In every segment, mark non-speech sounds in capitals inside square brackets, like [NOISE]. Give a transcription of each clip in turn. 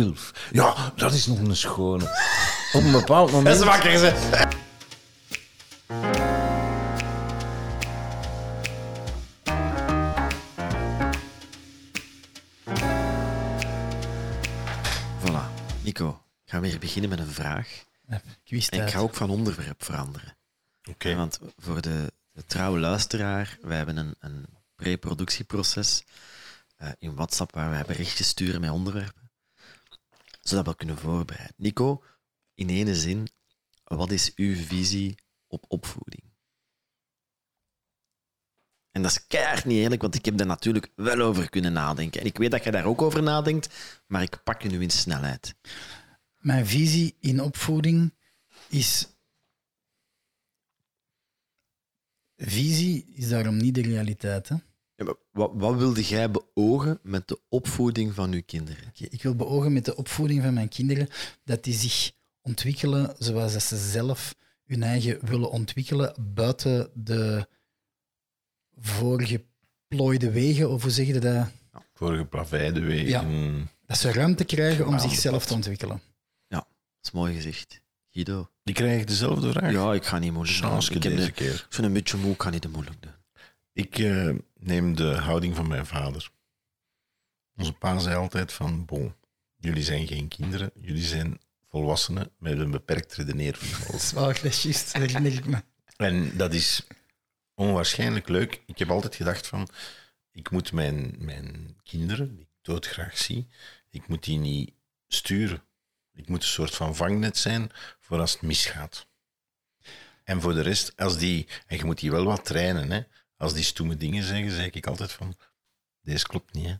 Tilf. Ja, dat is nog een schone. Op een bepaald moment... [LAUGHS] Dat is wakker, ze. Voilà. Nico, ik ga weer beginnen met een vraag. Ik wist En ik ga ook van onderwerp veranderen. Oké. Want voor de, de trouwe luisteraar, wij hebben een, een pre-productieproces eh, in WhatsApp waar wij berichtjes sturen met onderwerpen, we dat kunnen voorbereiden. Nico, in ene zin, wat is uw visie op opvoeding? En dat is keihard niet eerlijk, want ik heb daar natuurlijk wel over kunnen nadenken. En ik weet dat jij daar ook over nadenkt, maar ik pak je nu in snelheid. Mijn visie in opvoeding is. Visie is daarom niet de realiteit. Hè? Ja, wat, wat wilde jij beogen met de opvoeding van uw kinderen? Ik wil beogen met de opvoeding van mijn kinderen dat die zich ontwikkelen zoals dat ze zelf hun eigen willen ontwikkelen, buiten de voorgeplooide wegen, of hoe zeg je dat? Voor geplaveide wegen. Dat ze ruimte krijgen om zichzelf te ontwikkelen. Dat is mooi gezegd. Guido? Die krijgen dezelfde vraag. Ja, ik ga niet moeilijk doen. Chanske Ik, heb deze de, keer. ik ben een beetje moe, ik ga niet te moeilijk doen. Ik eh, neem de houding van mijn vader. Onze pa zei altijd van, bon, jullie zijn geen kinderen, jullie zijn volwassenen met een beperkt redeneervermogen. [LAUGHS] Dat is juist, dat herinner ik me. En dat is onwaarschijnlijk leuk. Ik heb altijd gedacht van, ik moet mijn, mijn kinderen, die ik doodgraag zie, ik moet die niet sturen. Ik moet een soort van vangnet zijn voor als het misgaat. En voor de rest, als die, en je moet die wel wat trainen, hè. Als die stoeme dingen zeggen, zeg ik altijd van, deze klopt niet, hè.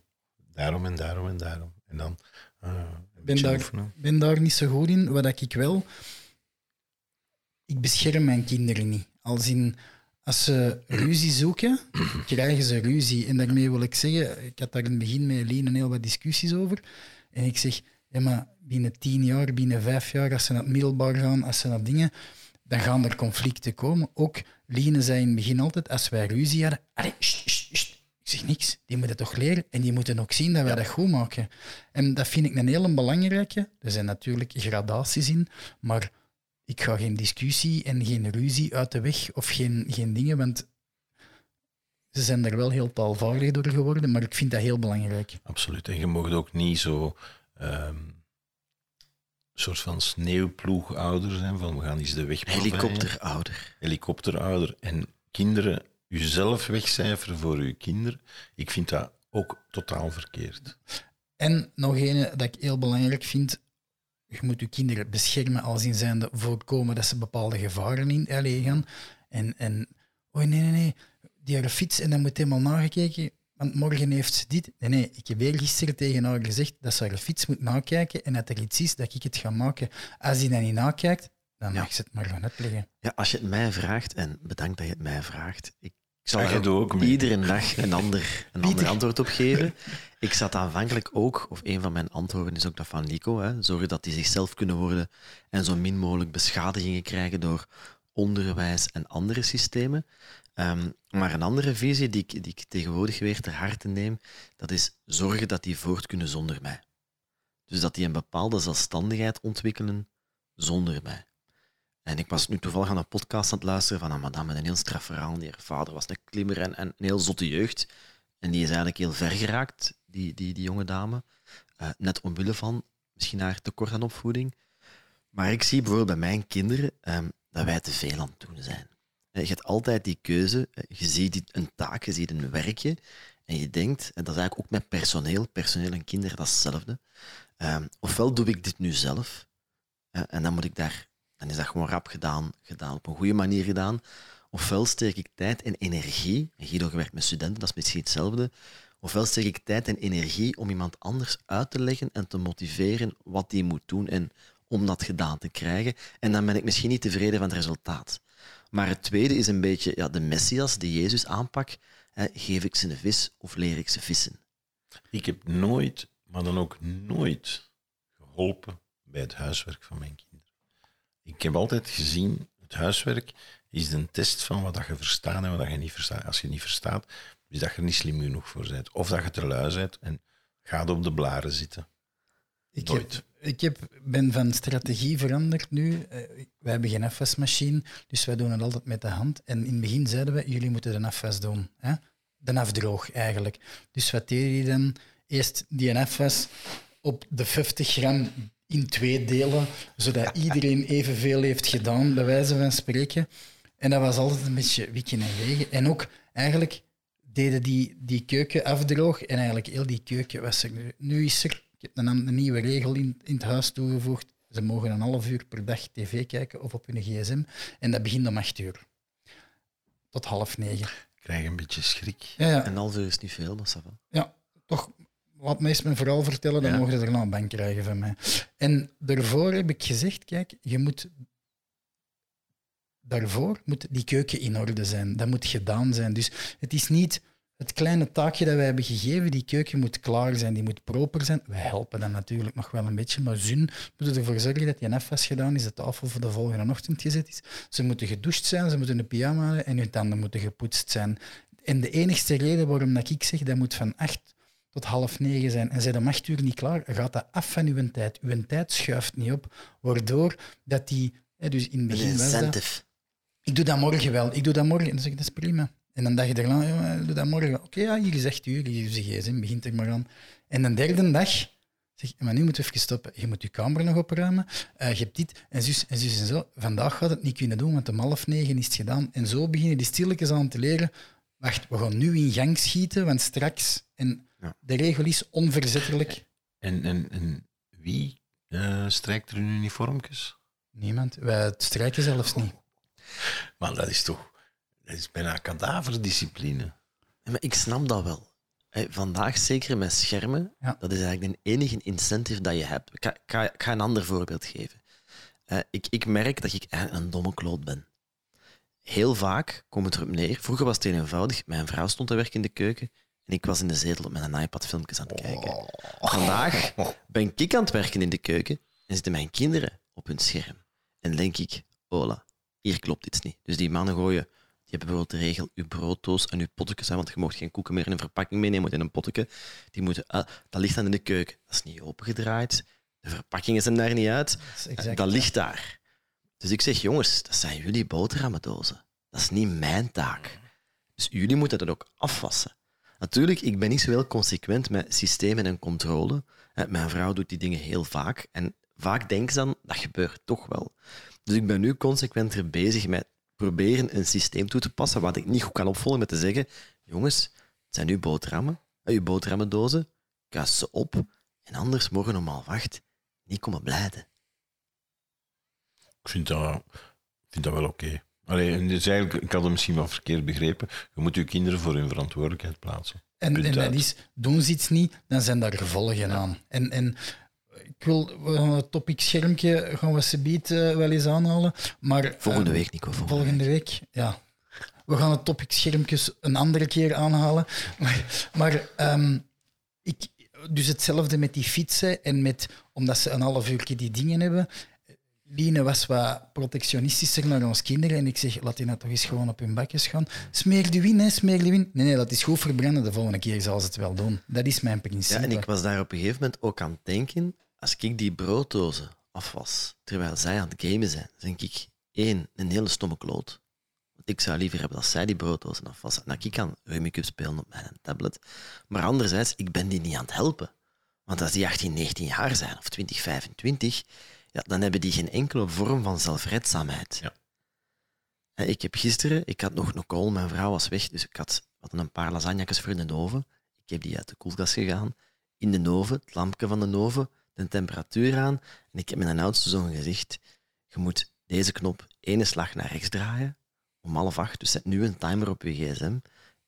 daarom en daarom en daarom. En dan een ben beetje daar, oefenen. ben daar niet zo goed in. Wat ik wel... Ik bescherm mijn kinderen niet. Als in... Als ze ruzie zoeken, [CLEARS THROAT] krijgen ze ruzie. En daarmee wil ik zeggen, ik had daar in het begin met Eline heel wat discussies over. En ik zeg, ja, maar binnen tien jaar, binnen vijf jaar, als ze naar het middelbaar gaan, als ze naar dingen, dan gaan er conflicten komen. Ook Line zei in het begin altijd, als wij ruzie hadden, allee, sst, sst, sst. ik zeg niks, die moeten toch leren en die moeten ook zien dat wij dat goed maken. En dat vind ik een hele belangrijke. Er zijn natuurlijk gradaties in, maar ik ga geen discussie en geen ruzie uit de weg of geen, geen dingen, want ze zijn er wel heel taalvaardig door geworden, maar ik vind dat heel belangrijk. Absoluut. En je mag ook niet zo ehm, soort van sneeuwploegouder zijn, van we gaan eens de weg plaveien. Helikopterouder. Helikopterouder. En kinderen, jezelf wegcijferen voor uw kinderen, ik vind dat ook totaal verkeerd. En nog een dat ik heel belangrijk vind. Je moet je kinderen beschermen als in zijnde voorkomen dat ze bepaalde gevaren in gaan. En, en oh nee, nee, nee, die haar fiets en dan moet helemaal nagekeken, want morgen heeft ze dit. Nee, nee, ik heb weer gisteren tegen haar gezegd dat ze haar fiets moet nakijken en dat er iets is dat ik het ga maken. Als die dat niet nakijkt, dan mag ze het maar gaan uitleggen. Ja, als je het mij vraagt, en bedankt dat je het mij vraagt, ik, zal er ook mee. iedere dag een ander, een ander antwoord op geven. Ik zat aanvankelijk ook, of een van mijn antwoorden is ook dat van Nico, hè, zorgen dat die zichzelf kunnen worden en zo min mogelijk beschadigingen krijgen door onderwijs en andere systemen. Ehm, maar een andere visie die ik, die ik tegenwoordig weer ter harte neem, dat is zorgen dat die voort kunnen zonder mij. Dus dat die een bepaalde zelfstandigheid ontwikkelen zonder mij. En ik was nu toevallig aan een podcast aan het luisteren van een madame met een heel straf verhaal. Die haar vader was een klimmer en, en een heel zotte jeugd. En die is eigenlijk heel ver geraakt, die, die, die jonge dame. Eh, net omwille van misschien haar tekort aan opvoeding. Maar ik zie bijvoorbeeld bij mijn kinderen ehm, dat wij te veel aan het doen zijn. Eh, Je hebt altijd die keuze. eh, Je ziet een taak, je ziet een werkje. En je denkt, en dat is eigenlijk ook met personeel, personeel en kinderen, dat is hetzelfde. Ehm, ofwel doe ik dit nu zelf, eh, en dan moet ik daar dan is dat gewoon rap gedaan, gedaan, op een goede manier gedaan. Ofwel steek ik tijd en energie, en Guido werkt met studenten, dat is misschien hetzelfde, ofwel steek ik tijd en energie om iemand anders uit te leggen en te motiveren wat die moet doen en om dat gedaan te krijgen. En dan ben ik misschien niet tevreden van het resultaat. Maar het tweede is een beetje ja, de Messias, de Jezus aanpak. Geef ik ze een vis of leer ik ze vissen? Ik heb nooit, maar dan ook nooit, geholpen bij het huiswerk van mijn kinderen. Ik heb altijd gezien, het huiswerk is de test van wat je verstaat en wat je niet verstaat. Als je niet verstaat, is dat je er niet slim genoeg voor bent. Of dat je te lui bent en gaat op de blaren zitten. Ik, Nooit. heb, ik heb, ben van strategie veranderd nu. Eh, wij hebben geen afwasmachine, dus wij doen het altijd met de hand. En in het begin zeiden we, jullie moeten de afwas doen. Hè? De afdroog eigenlijk. Dus wat deden die dan? Eerst die afwas op de 50 gram in twee delen, zodat [LAUGHS] iedereen evenveel heeft gedaan, bij wijze van spreken. En dat was altijd een beetje wikken en wegen. En ook eigenlijk deden die, die keuken afdroog en eigenlijk heel die keuken was er. nu- Nu is er, ik heb een, een nieuwe regel in, in het huis toegevoegd. Ze mogen een half uur per dag tv kijken of op hun gsm. En dat begint om acht uur. Tot half negen. Ik krijg een beetje schrik. Ja, ja, Een half uur is niet veel, maar ça va. ja toch. Laat me eens mijn verhaal vertellen, dan Ja. mogen ze er nou een bank krijgen van mij. En daarvoor heb ik gezegd, kijk, je moet... Daarvoor moet die keuken in orde zijn. Dat moet gedaan zijn. Dus het is niet het kleine taakje dat wij hebben gegeven. Die keuken moet klaar zijn, die moet proper zijn. Wij helpen dan natuurlijk nog wel een beetje, maar zin moet ervoor zorgen dat die afwas gedaan is, de tafel voor de volgende ochtend gezet is. Ze moeten gedoucht zijn, ze moeten een pyjama hebben en hun tanden moeten gepoetst zijn. En de enigste reden waarom dat ik zeg, dat moet van acht tot half negen zijn en zijn om acht uur niet klaar, gaat dat af van uw tijd. Uw tijd schuift niet op, waardoor dat die... hè, Dus in het begin was dat... incentive. Ik doe dat morgen wel. Ik doe dat morgen. En dan zeg ik, dat is prima. En dan dacht je eraan, ja, doe dat morgen. Oké, ja, hier is echt uur. Hier is gsm, begint er maar aan. En de derde dag zeg maar nu moeten we even stoppen. Je moet je kamer nog opruimen. Eh, je hebt dit en zus en zus en zo. Vandaag gaat het niet kunnen doen, want om half negen is het gedaan. En zo beginnen die stilletjes aan te leren. Wacht, we gaan nu in gang schieten, want straks... En Ja. de regel is onverzettelijk. En, en, en wie eh, strijkt er hun uniformjes? Niemand. Wij strijken zelfs niet. Maar dat is toch... Dat is bijna kadaverdiscipline. Ja, maar ik snap dat wel. Vandaag, zeker met schermen, Ja. dat is eigenlijk de enige incentive dat je hebt. Ik ga, ik ga, ik ga een ander voorbeeld geven. Eh, ik, ik merk dat ik eigenlijk een domme kloot ben. Heel vaak komt het erop neer. Vroeger was het heel eenvoudig. Mijn vrouw stond te werken in de keuken en ik was in de zetel op mijn iPad filmpjes aan het kijken. Vandaag ben ik aan het werken in de keuken en zitten mijn kinderen op hun scherm. En denk ik, hola, hier klopt iets niet. Dus die mannen gooien, die hebben bijvoorbeeld de regel, uw brooddoos en uw hè, want je mag geen koeken meer in een verpakking meenemen, moet in een potteke. Die moeten, ah, dat ligt dan in de keuken. Dat is niet opengedraaid. De verpakkingen zijn daar niet uit. Dat ligt daar. Dus ik zeg, jongens, dat zijn jullie boterhammendozen. Dat is niet mijn taak. Dus jullie moeten dat ook afwassen. Natuurlijk, ik ben niet zo heel consequent met systemen en controle. Mijn vrouw doet die dingen heel vaak. En vaak denken ze dan, dat gebeurt toch wel. Dus ik ben nu consequenter bezig met proberen een systeem toe te passen wat ik niet goed kan opvolgen met te zeggen, jongens, het zijn uw boterhammen, eh, uw boterhammendozen, kast ze op en anders morgen om half acht niet komen blijden. Ik vind dat, ik vind dat wel oké. Allee, en dus eigenlijk, ik had het misschien wel verkeerd begrepen. Je moet je kinderen voor hun verantwoordelijkheid plaatsen. En, en dat is, doen ze iets niet, dan zijn daar gevolgen aan. En, en ik wil we gaan het topic schermpje gaan we subiet eh, wel eens aanhalen. Maar, Volgende eh, week, Nico. Volgende, Volgende week, ja. We gaan het topic schermpjes een andere keer aanhalen. [LAUGHS] Maar, maar ehm, ik, dus hetzelfde met die fietsen en met, omdat ze een half uur die dingen hebben. Line was wat protectionistischer naar ons kinderen en ik zeg, laat die nou toch eens gewoon op hun bakjes gaan. Smeer de win, hè, smeer de win. Nee, nee, dat is goed verbranden, de volgende keer zal ze het wel doen. Dat is mijn principe. Ja, en ik was daar op een gegeven moment ook aan het denken, als ik die brooddozen afwas, terwijl zij aan het gamen zijn, denk ik, één, een hele stomme kloot. Want ik zou liever hebben dat zij die brooddozen afwassen en dat ik kan Rummikub spelen op mijn tablet. Maar anderzijds, ik ben die niet aan het helpen. Want als die 18, 19 jaar zijn, of 20, 25, ja, dan hebben die geen enkele vorm van zelfredzaamheid. Ja. En Ik heb gisteren, ik had nog een call, mijn vrouw was weg, dus ik had, hadden een paar lasagnetjes voor in de oven. Ik heb die uit de koelkast gegaan, in de oven, het lampje van de oven, de temperatuur aan. En ik heb mijn oudste zoon gezegd, je moet deze knop ene slag naar rechts draaien, om half acht, dus zet nu een timer op je gsm,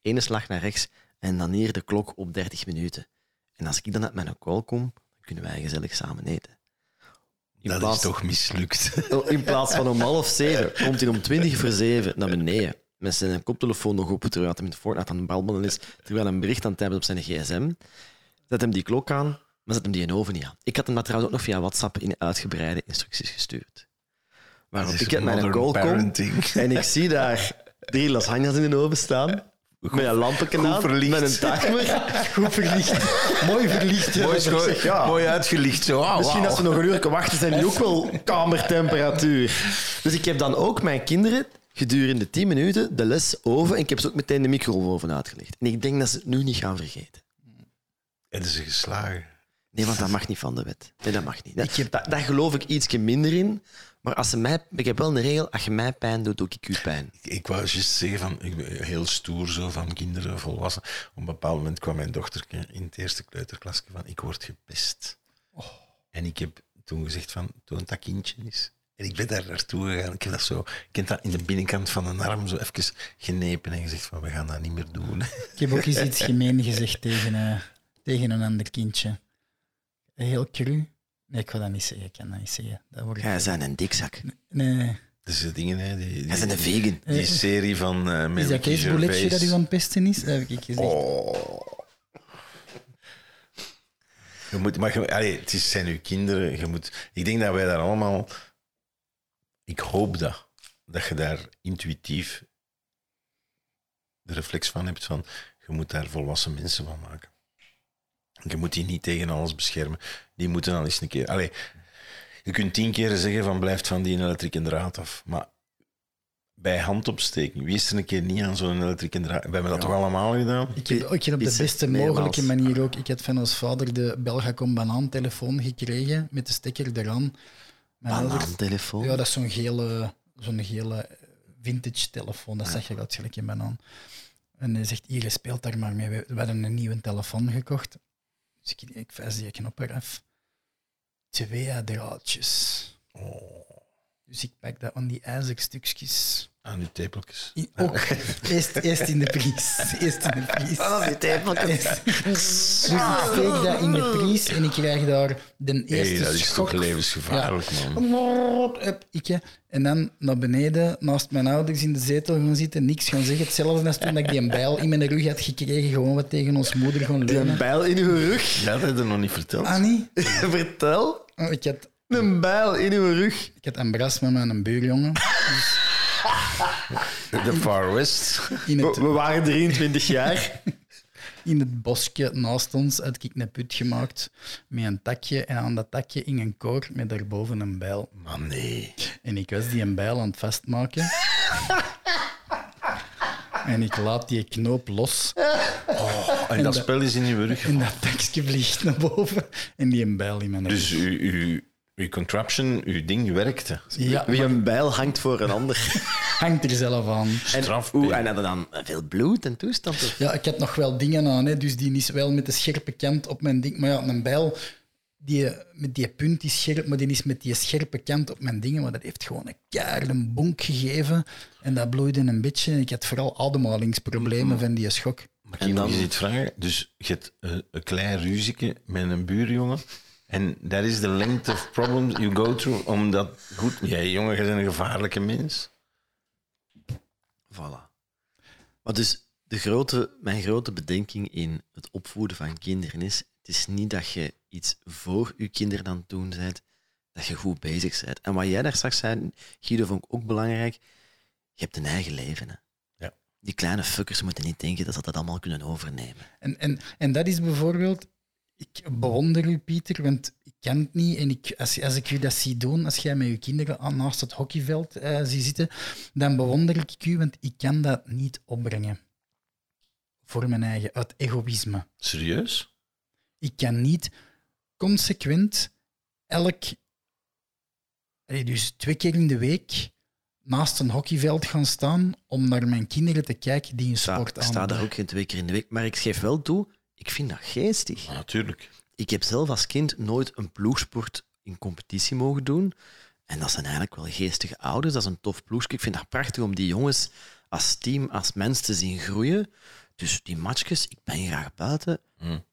ene slag naar rechts en dan hier de klok op 30 minuten. En als ik dan uit mijn call kom, dan kunnen wij gezellig samen eten. In dat plaats- is toch mislukt. in plaats van om half zeven komt hij om twintig voor zeven naar beneden. Met zijn koptelefoon nog op, terwijl hij met Fortnite aan het is, terwijl hij een bericht aan het hebben op zijn gsm. Zet hem die klok aan, maar zet hem die in oven niet aan. Ik had hem dat trouwens ook nog via WhatsApp in uitgebreide instructies gestuurd. Waarop ik uit mijn modern call kom [LAUGHS] en ik zie daar drie lasagnes in de oven staan, Met een Goed verlicht. met een timer. [LAUGHS] Goed verlicht. Mooi verlicht. Mooi, ja. mooi uitgelicht. Zo. Ah, Misschien wauw. als ze nog een uur wachten, zijn die ook wel [LAUGHS] kamertemperatuur. Dus ik heb dan ook mijn kinderen gedurende 10 minuten de les over en ik heb ze ook meteen de microgolfoven uitgelegd. En ik denk dat ze het nu niet gaan vergeten. Hebben ze geslagen? Nee, want dat mag niet van de wet. Nee, dat mag niet. Dat, Ik heb- dat, daar geloof ik ietsje minder in. Maar als ze mij, ik heb wel een regel, als je mij pijn doet, doe ik u pijn. Ik, ik wou juist zeggen van, ik ben heel stoer zo van kinderen, volwassenen. Op een bepaald moment kwam mijn dochter in het eerste kleuterklasje van, ik word gepest. En ik heb toen gezegd van, toon dat kindje eens. En ik ben daar naartoe gegaan. Ik heb dat zo, ik heb dat in de binnenkant van een arm zo even genepen en gezegd van, we gaan dat niet meer doen. Ik heb ook eens iets gemeen gezegd tegen, eh, tegen een ander kindje. Heel cru. Nee, ik ga dat niet zeggen. Ik kan dat niet zeggen. Dat wordt... Jij bent een dikzak. Nee, nee. Dus de dingen, hè, die, bent een vegan. die serie van uh, Is dat Kees Bouletje dat u aan het pesten is? Dat heb ik gezegd. Oh. Je moet, maar je, allee, het is, zijn uw kinderen. Je moet, ik denk dat wij daar allemaal. Ik hoop dat. Dat je daar intuïtief de reflex van hebt van. Je moet daar volwassen mensen van maken. Je moet die niet tegen alles beschermen. Die moeten al eens een keer. Allee, je kunt tien keer zeggen van blijft van die elektrische draad af. Maar bij handopsteking, wie is er een keer niet aan zo'n elektrische draad? We hebben dat toch allemaal gedaan? Ik heb, ik heb op de beste mogelijke manier ook. Ik had van ons vader de Belgacom banaan-telefoon gekregen met de stekker eraan. Banaantelefoon. Ja, dat is zo'n gele, zo'n gele vintage telefoon. Dat zag je uit gelijk in banaan. En hij zegt, hier, speelt daar maar mee. We, we hadden een nieuwe telefoon gekocht. Dus ik, ik die knop eraf. Twee draadjes. Dus ik pak dat aan die ijzerstukjes. Aan die tepeltjes. I- Ook. Eerst, eerst in de pries. Eerst in de pries. Ah, die tepeltjes. Dus ik steek dat in de pries en ik krijg daar de eerste Hey, dat is schok toch levensgevaarlijk, man. Ik, hè. en dan naar beneden, naast mijn ouders in de zetel gaan zitten, niks gaan zeggen. Hetzelfde als toen ik die een bijl in mijn rug had gekregen, gewoon wat tegen ons moeder gaan Die een leunen. bijl in uw rug. Dat heb je nog niet verteld. Annie, Vertel. oh, ik had, Een bijl in uw rug. ik had een bras met mijn buurjongen De Far West. in We, het, we waren 23 jaar. [LAUGHS] in het bosje naast ons. Had ik een put gemaakt met een takje en aan dat takje hing een koor met daarboven een bijl. Man, nee. En ik was die een bijl aan het vastmaken. en ik laat die knoop los. En dat spel is in uw rug. En dat tekstje vliegt naar boven. En die een bijl in mijn Dus rug. uw, uw, contraption, uw ding werkte. Ja, Wie een bijl hangt voor een ander. Hangt er zelf aan. En, P. en hadden dan veel bloed en toestand? of? Ja, ik had nog wel dingen aan, hè, dus die is wel met de scherpe kant op mijn ding. Maar ja, een bijl, die, met die punt is scherp, maar die is met die scherpe kant op mijn dingen. Maar dat heeft gewoon een keiharde bonk gegeven. En dat bloeide een beetje. En ik had vooral ademhalingsproblemen van die schok. Mag En dan- eens iets vragen? Dus je hebt eh, een klein ruzieke met een buurjongen. En dat is de length of problems you go through. Omdat, goed, jij jongen, jij bent een gevaarlijke mens. Voilà. Maar dus de grote, mijn grote bedenking in het opvoeden van kinderen is: het is niet dat je iets voor je kinderen aan het doen bent, dat je goed bezig bent. En wat jij daar straks zei, Guido, vond ik ook belangrijk. Je hebt een eigen leven. Hè. Ja. Die kleine fuckers moeten niet denken dat ze dat allemaal kunnen overnemen. En, en, en dat is bijvoorbeeld... Ik bewonder u, Pieter, want ik kan het niet. En ik, als, als ik u dat zie doen, als jij met je kinderen aan- naast het hockeyveld eh ziet zitten, dan bewonder ik u, want ik kan dat niet opbrengen. Voor mijn eigen, uit egoïsme. Serieus? Ik kan niet consequent elk, dus twee keer in de week, naast een hockeyveld gaan staan om naar mijn kinderen te kijken die een sport ik sta aan daar ook geen twee keer in de week, maar ik geef wel toe, ik vind dat geestig. Ja, natuurlijk. Ik heb zelf als kind nooit een ploegsport in competitie mogen doen. En dat zijn eigenlijk wel geestige ouders. Dat is een tof ploegje. Ik vind dat prachtig om die jongens als team, als mens te zien groeien. Dus die matchjes, ik ben graag buiten.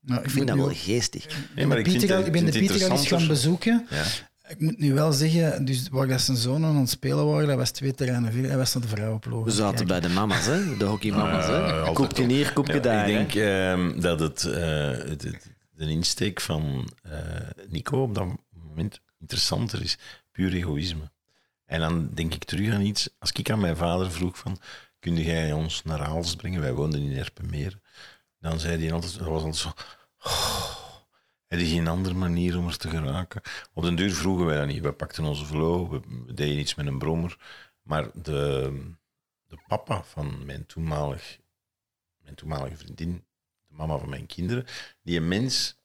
Nou, Ik vind dat wel geestig. Nee, maar ik, vind Pieter, het- ik ben de vind het Pieter al eens gaan bezoeken. Ja. Ik moet nu wel zeggen, dus waar dat zijn zoon aan het spelen waren, dat was twee terreinen verder. Hij was naar de vrouwenploeg. We zaten bij de mama's, hè? de hockeymama's. Ja, hè? altijd koepje hier, koepje Ja, daar. Ik hè. denk ehm, dat het, eh, het- het- de insteek van eh, Nico op dat moment interessanter is. Puur egoïsme. En dan denk ik terug aan iets. Als ik aan mijn vader vroeg van... kun jij ons naar Aals brengen? Wij woonden in Erpenmeer. Dan zei hij altijd, dat was altijd zo... Oh, er is geen andere manier om er te geraken. Op den duur vroegen wij dat niet. We pakten onze vlo, we, deden iets met een brommer. Maar de, de papa van mijn toenmalig, mijn toenmalige vriendin, de mama van mijn kinderen, die mens,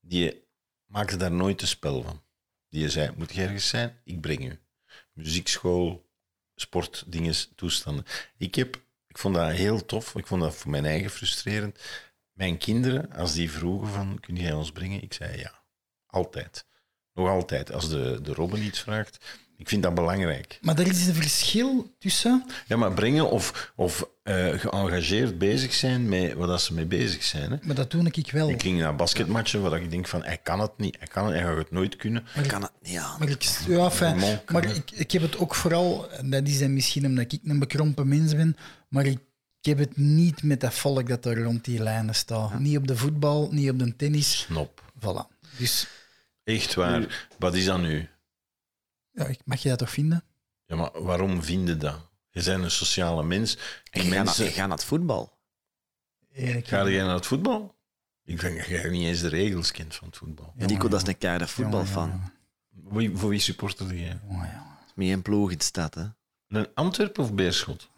die maakte daar nooit een spel van. Die zei, moet je ergens zijn? Ik breng u. Muziekschool, sportdingen, toestanden. Ik, heb, ik vond dat heel tof. Ik vond dat voor mijn eigen frustrerend. Mijn kinderen, als die vroegen van, kun jij ons brengen? Ik zei ja. Altijd. Nog altijd. Als de, de Robin iets vraagt, ik vind dat belangrijk. Maar er is een verschil tussen... Ja, maar brengen of, of eh, geëngageerd bezig zijn met wat ze mee bezig zijn. Hè. Maar dat doe ik wel. Ik ging naar basketmatchen waar ik denk van, hij kan het niet, hij kan het, hij gaat het nooit kunnen. Ik kan het niet aan. Maar ik, ja, fijn, maar ik, ik heb het ook vooral, dat is dan misschien omdat ik een bekrompen mens ben, maar ik, ik heb het niet met dat volk dat er rond die lijnen staat. Niet op de voetbal, niet op de tennis. Snop. Voilà. Dus Echt waar. Wat is dat nu? ja, ik- mag je dat toch vinden? Ja, maar waarom vinden dat? Je bent een sociale mens. Ik ga, naar, ik het voetbal. Eerlijk. Ga jij naar het voetbal? Ik denk dat jij niet eens de regels kent van het voetbal. En Nico, dat is een keiharde voetbalfan. Wie, voor wie supporterde jij? Met een ploeg in de stad, hè. Een Antwerpen of Beerschot?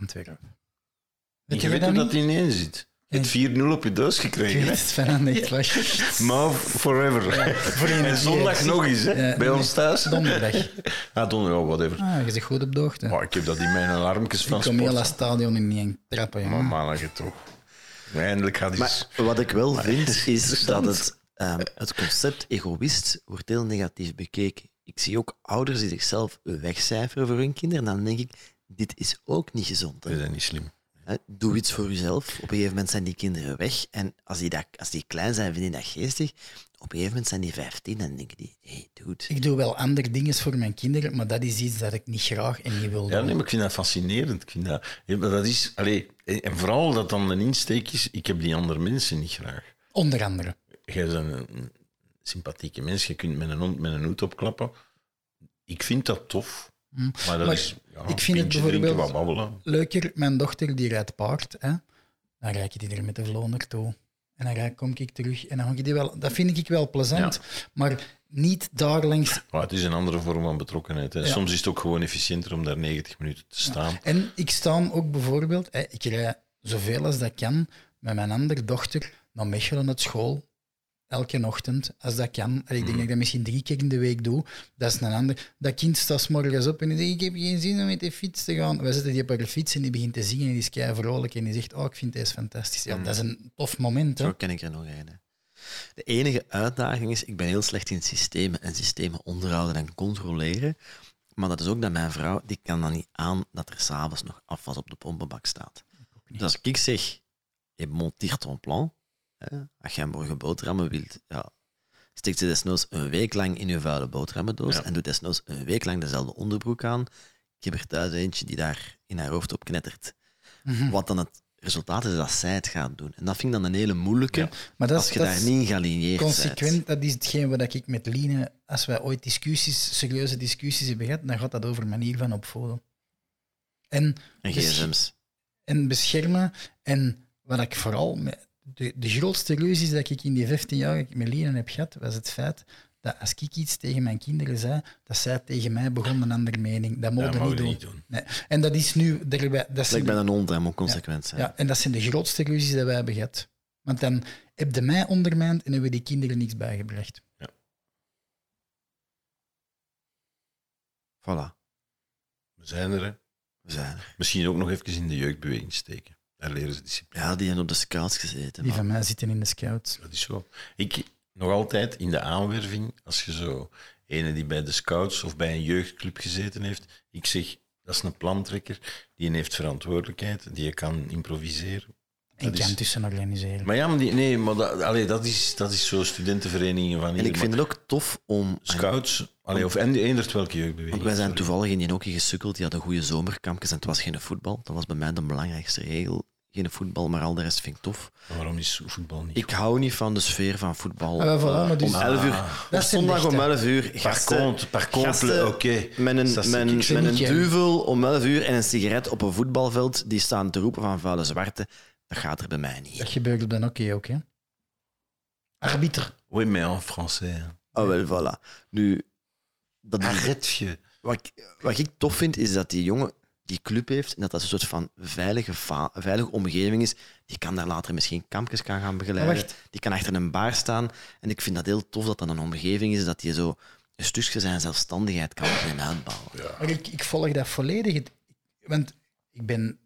Antwerpen. Je weet dat hoe niet? dat ineen zit. Je hebt 4-0 op je doos Ik gekregen. weet hè? het, echt waar. Maar forever. Voor een en zondag nog eens, hè? Ja, bij nee, ons thuis. Donderdag. [LAUGHS] Ah, donderdag, oh, whatever. Ah, je zit goed op de hoogte. Maar ik heb dat in mijn alarmpjes van ik kom heel dat sport. stadion in niet trappen, Maar jongen. mannetje toch. Eindelijk gaat iets... Maar wat ik wel vind, is dat het, ehm, het concept egoïst wordt heel negatief bekeken. Ik zie ook ouders die zichzelf wegcijferen voor hun kinderen. En dan denk ik, dit is ook niet gezond. hè. We zijn niet slim. Hè, Doe iets voor jezelf. Op een gegeven moment zijn die kinderen weg. En als die, dat, als die klein zijn, vinden die dat geestig. Op een gegeven moment zijn die 15 en denken die, hé, hey, dude. Ik doe wel andere dingen voor mijn kinderen, maar dat is iets dat ik niet graag en niet wil Ja, doen. nee, maar ik vind dat fascinerend. Ik vind dat, ja, maar dat is, allee, en vooral dat dan een insteek is, ik heb die andere mensen niet graag. Onder andere. Jij bent een, een sympathieke mens, je kunt met een hond met een hoed opklappen. Ik vind dat tof. Maar dat Hm. Maar is ja, ik vind het drinken, bijvoorbeeld-. Leuker, mijn dochter die rijdt paard, hè? dan rijd ik die er met de vlo naartoe. En dan rijd, kom ik terug en dan ik die wel. Dat vind ik wel plezant, maar niet daar langs. Maar het is een andere vorm van betrokkenheid. Hè. Ja. Soms is het ook gewoon efficiënter om daar 90 minuten te staan. En ik sta ook bijvoorbeeld, hè, ik rijd zoveel als dat kan met mijn andere dochter naar Mechelen naar school. Elke ochtend, als dat kan. En ik denk dat ik dat misschien drie keer in de week doe. Dat is een ander. Dat kind staat 's morgens op en die zegt, ik heb geen zin om met de fiets te gaan. Wij zetten die op haar fiets en die begint te zingen en die is kei vrolijk en die zegt, oh, ik vind deze fantastisch. Ja, dat is een tof moment. Hè? Zo ken ik er nog een. De enige uitdaging is, ik ben heel slecht in systemen en systemen onderhouden en controleren. Maar dat is ook dat mijn vrouw, die kan dan niet aan dat er s'avonds nog afwas op de pompenbak staat. Dus als ik zeg, je monteert ton plan, als jij morgen boterhammen wilt, ja, steekt ze desnoods een week lang in je vuile boterhammendoos Ja. en doet desnoods een week lang dezelfde onderbroek aan. Ik heb er thuis eentje die daar in haar hoofd op knettert. Wat dan het resultaat is dat zij het gaat doen. En dat vind ik dan een hele moeilijke, Ja. Maar dat als is, je dat daar niet bent. consequent. Dat is hetgeen wat ik met Line, als wij ooit discussies, serieuze discussies hebben gehad, dan gaat dat over manier van opvoeden. En En besch- gsm's. en beschermen. En wat ik vooral... Met, de, de grootste ruzies dat ik in die 15 jaar dat ik met Lien heb gehad, was het feit dat als ik iets tegen mijn kinderen zei, dat zij tegen mij begon een andere mening. Dat mogen we niet, doen. niet doen. Nee. En dat is nu... Dat Ik zijn ben de, een hond, hij moet consequent zijn. ja, en dat zijn de grootste ruzies die wij hebben gehad. Want dan heb je mij ondermijnd en hebben die kinderen niks bijgebracht. Voilà, We zijn er. Hè. we zijn er. Misschien ook nog even in de jeugdbeweging steken. Daar leren ze discipline. Ja, die hebben op de scouts gezeten. Die van mij zitten in de scouts. Dat is zo. Ik nog altijd in de aanwerving, als je zo ene die bij de scouts of bij een jeugdclub gezeten heeft, ik zeg, dat is een plantrekker, die heeft verantwoordelijkheid, die kan improviseren. En Dat is- kan tussen organiseren. Maar ja, maar die, nee, maar dat, allee, dat is, dat is zo studentenverenigingen van En hier. ik vind maar het ook tof om... Scouts, allee, of en- eenderd welke jeugdbeweging. Want wij zijn sorry. toevallig in die hockey gesukkeld, die hadden goede zomerkampjes en het was geen voetbal. Dat was bij mij de belangrijkste regel. geen voetbal, maar al de rest vind ik tof. Maar Waarom is voetbal niet? Ik hou niet van de sfeer van voetbal. Ah, voilà, Eh, maar dus- om 11 uur. Ah. Op zondag licht, om hè. 11 uur. Par gasten- contre, par contre, gasten oké. Met een, met, een- met duvel om 11 uur en een sigaret op een voetbalveld die staan te roepen van vuile zwarte. Dat gaat er bij mij niet. Dat gebeurt op de hockey ook, hè. Arbiter. Oui, mais en français. Oh, wel, voilà. Nu, dat is, Arrête je. wat, ik, wat ik tof vind, is dat die jongen die club heeft en dat dat een soort van veilige, va- veilige omgeving is. Die kan daar later misschien kampjes kan gaan begeleiden. Wacht. Die kan achter een bar staan. En ik vind dat heel tof dat dat een omgeving is dat je zo een stukje zijn zelfstandigheid kan uitbouwen. Maar ik, ik volg dat volledig. Het- Want ik ben...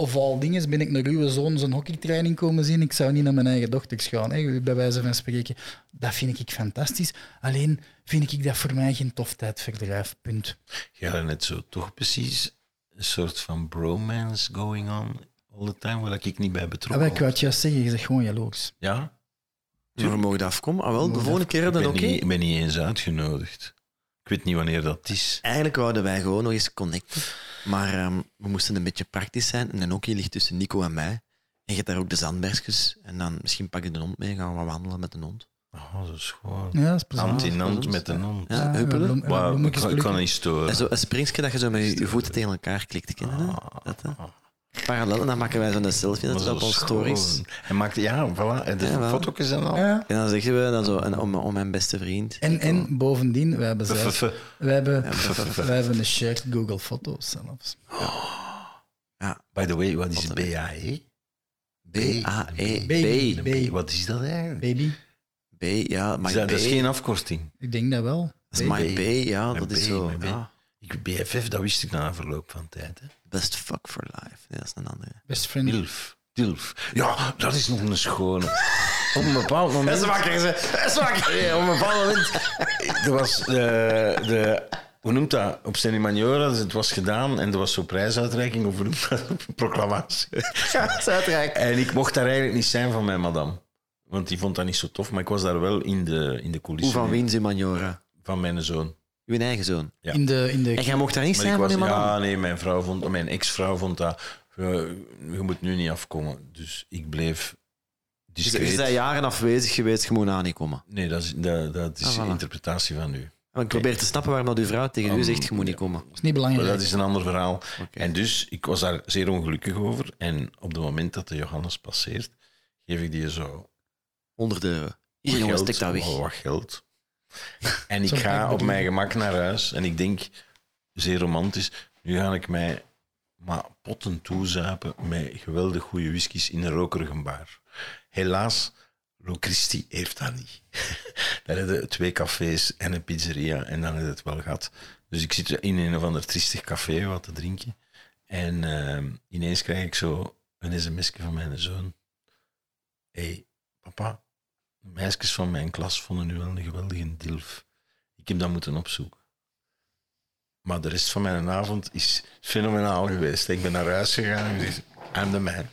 Of al dingen ben ik naar uw zoon zijn hockeytraining komen zien. Ik zou niet naar mijn eigen dochters gaan, hè, bij wijze van spreken. Dat vind ik fantastisch. Alleen vind ik dat voor mij geen tof tijdverdrijf. Punt. Je had net zo toch precies een soort van bromance going on all the time, waar ik niet bij Ah, betrokken ik wou was. het juist zeggen, je zegt gewoon jaloers. Ja? Maar we mogen afkomen. Ah, wel, de volgende keer Ik dan ben, oké. niet, ik ben niet eens uitgenodigd. Ik weet niet wanneer dat is. Eigenlijk wouden wij gewoon nog eens connecten. Maar ehm, we moesten een beetje praktisch zijn. En een hockey ligt tussen Nico en mij. En je hebt daar ook de zandbergjes. En dan misschien pak ik de hond mee en gaan we wandelen met de hond. Oh, dat is gewoon... Ja, dat is. Hand in hand met een hond. Ja, huppelen. Wauw, ik, kan- niet storen. En zo een springetje dat je zo met je, je voeten tegen elkaar klikt. Ken je dat? Dat, hè? Parallel. En dan maken wij zo'n selfie dat er op onze stories. Hij maakte, ja, voilà. En de Ja, foto's en al. Ja. En dan zeggen we dan zo, en om, om mijn beste vriend. En, en bovendien, we hebben, zelf, we hebben, we hebben een shared Google Foto's zelfs. By the way, wat is BAE? B-A-E. B. B. Wat is dat eigenlijk? Baby, B, ja. Is My dat, B. dat is geen afkorting. ik denk dat wel. Dat is My B, ja. Dat is zo. Ja. Ik, BFF, dat wist ik na een verloop van tijd. Hè. Best fuck for life. Nee, dat is een andere. Best friend. Dilf. Dilf. Ja, dat is nog een schone. [LAUGHS] Op een bepaald moment... wakker, ze. is wakker. Ja, op een bepaald moment... Er was eh, de... Hoe noemt dat? Op Steni Maniora, dus het was gedaan en er was zo'n prijsuitreiking, of hoe noemt dat? [LAUGHS] Proclamatie. Ja, dat is. En ik mocht daar eigenlijk niet zijn van mijn madame. Want die vond dat niet zo tof, maar ik was daar wel in de, in de Hoe coulissen. van Wiens in Manjora? Van mijn zoon. Uw eigen zoon. Ja. In de, in de, En jij mocht daar niet Maar zijn van was, ja, nee, mijn vrouw vond, mijn ex-vrouw vond dat. je moet nu niet afkomen. Dus ik bleef Je je discreet. bent jaren afwezig geweest, je moet aan niet komen. Nee, dat is, dat, dat is Ah, voilà. de interpretatie van u. Want ik probeer te snappen waarom dat uw vrouw tegen u Um, zegt, je moet niet komen. is niet Maar belangrijk. dat is een ander verhaal. En dus, ik was daar zeer ongelukkig over. En op het moment dat de Johannes passeert, geef ik die zo 100 euro. wat Hier, jongens, stek dat weg. wat- wat geld. En ik ga op mijn gemak naar huis. En ik denk, zeer romantisch, nu ga ik mij maar potten toezuipen met geweldig goede whiskies in een rokerige bar. Helaas, Lo Christi heeft dat niet. [LAUGHS] Daar hebben twee cafés en een pizzeria en dan je het wel gehad. Dus ik zit in een of ander triestig café wat te drinken. En ehm, ineens krijg ik zo een sms'je van mijn zoon. Hé, hey, papa, meisjes van mijn klas vonden u wel een geweldige dilf. Ik heb dat moeten opzoeken. Maar de rest van mijn avond is fenomenaal geweest. Ik ben naar huis gegaan en gezegd, I'm the man.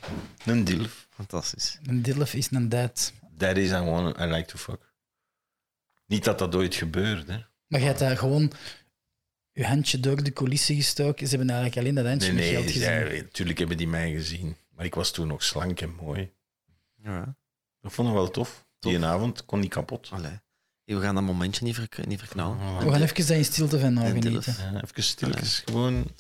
Een dilf. Fantastisch. Een dilf is een dad. That is I, want, I like to fuck. Niet dat dat ooit gebeurt, hè. Maar je hebt daar gewoon je handje door de coulissen gestoken. Ze hebben eigenlijk alleen dat handje Nee, met nee, geld gezien. ja, natuurlijk hebben die mij gezien. Maar ik was toen nog slank en mooi. Ja. Dat vond ik wel tof. Die avond kon niet kapot. Allee. We gaan dat momentje niet, verk niet verknallen. Oh. We gaan even dat in stilte van nou genieten. Even stilte gewoon...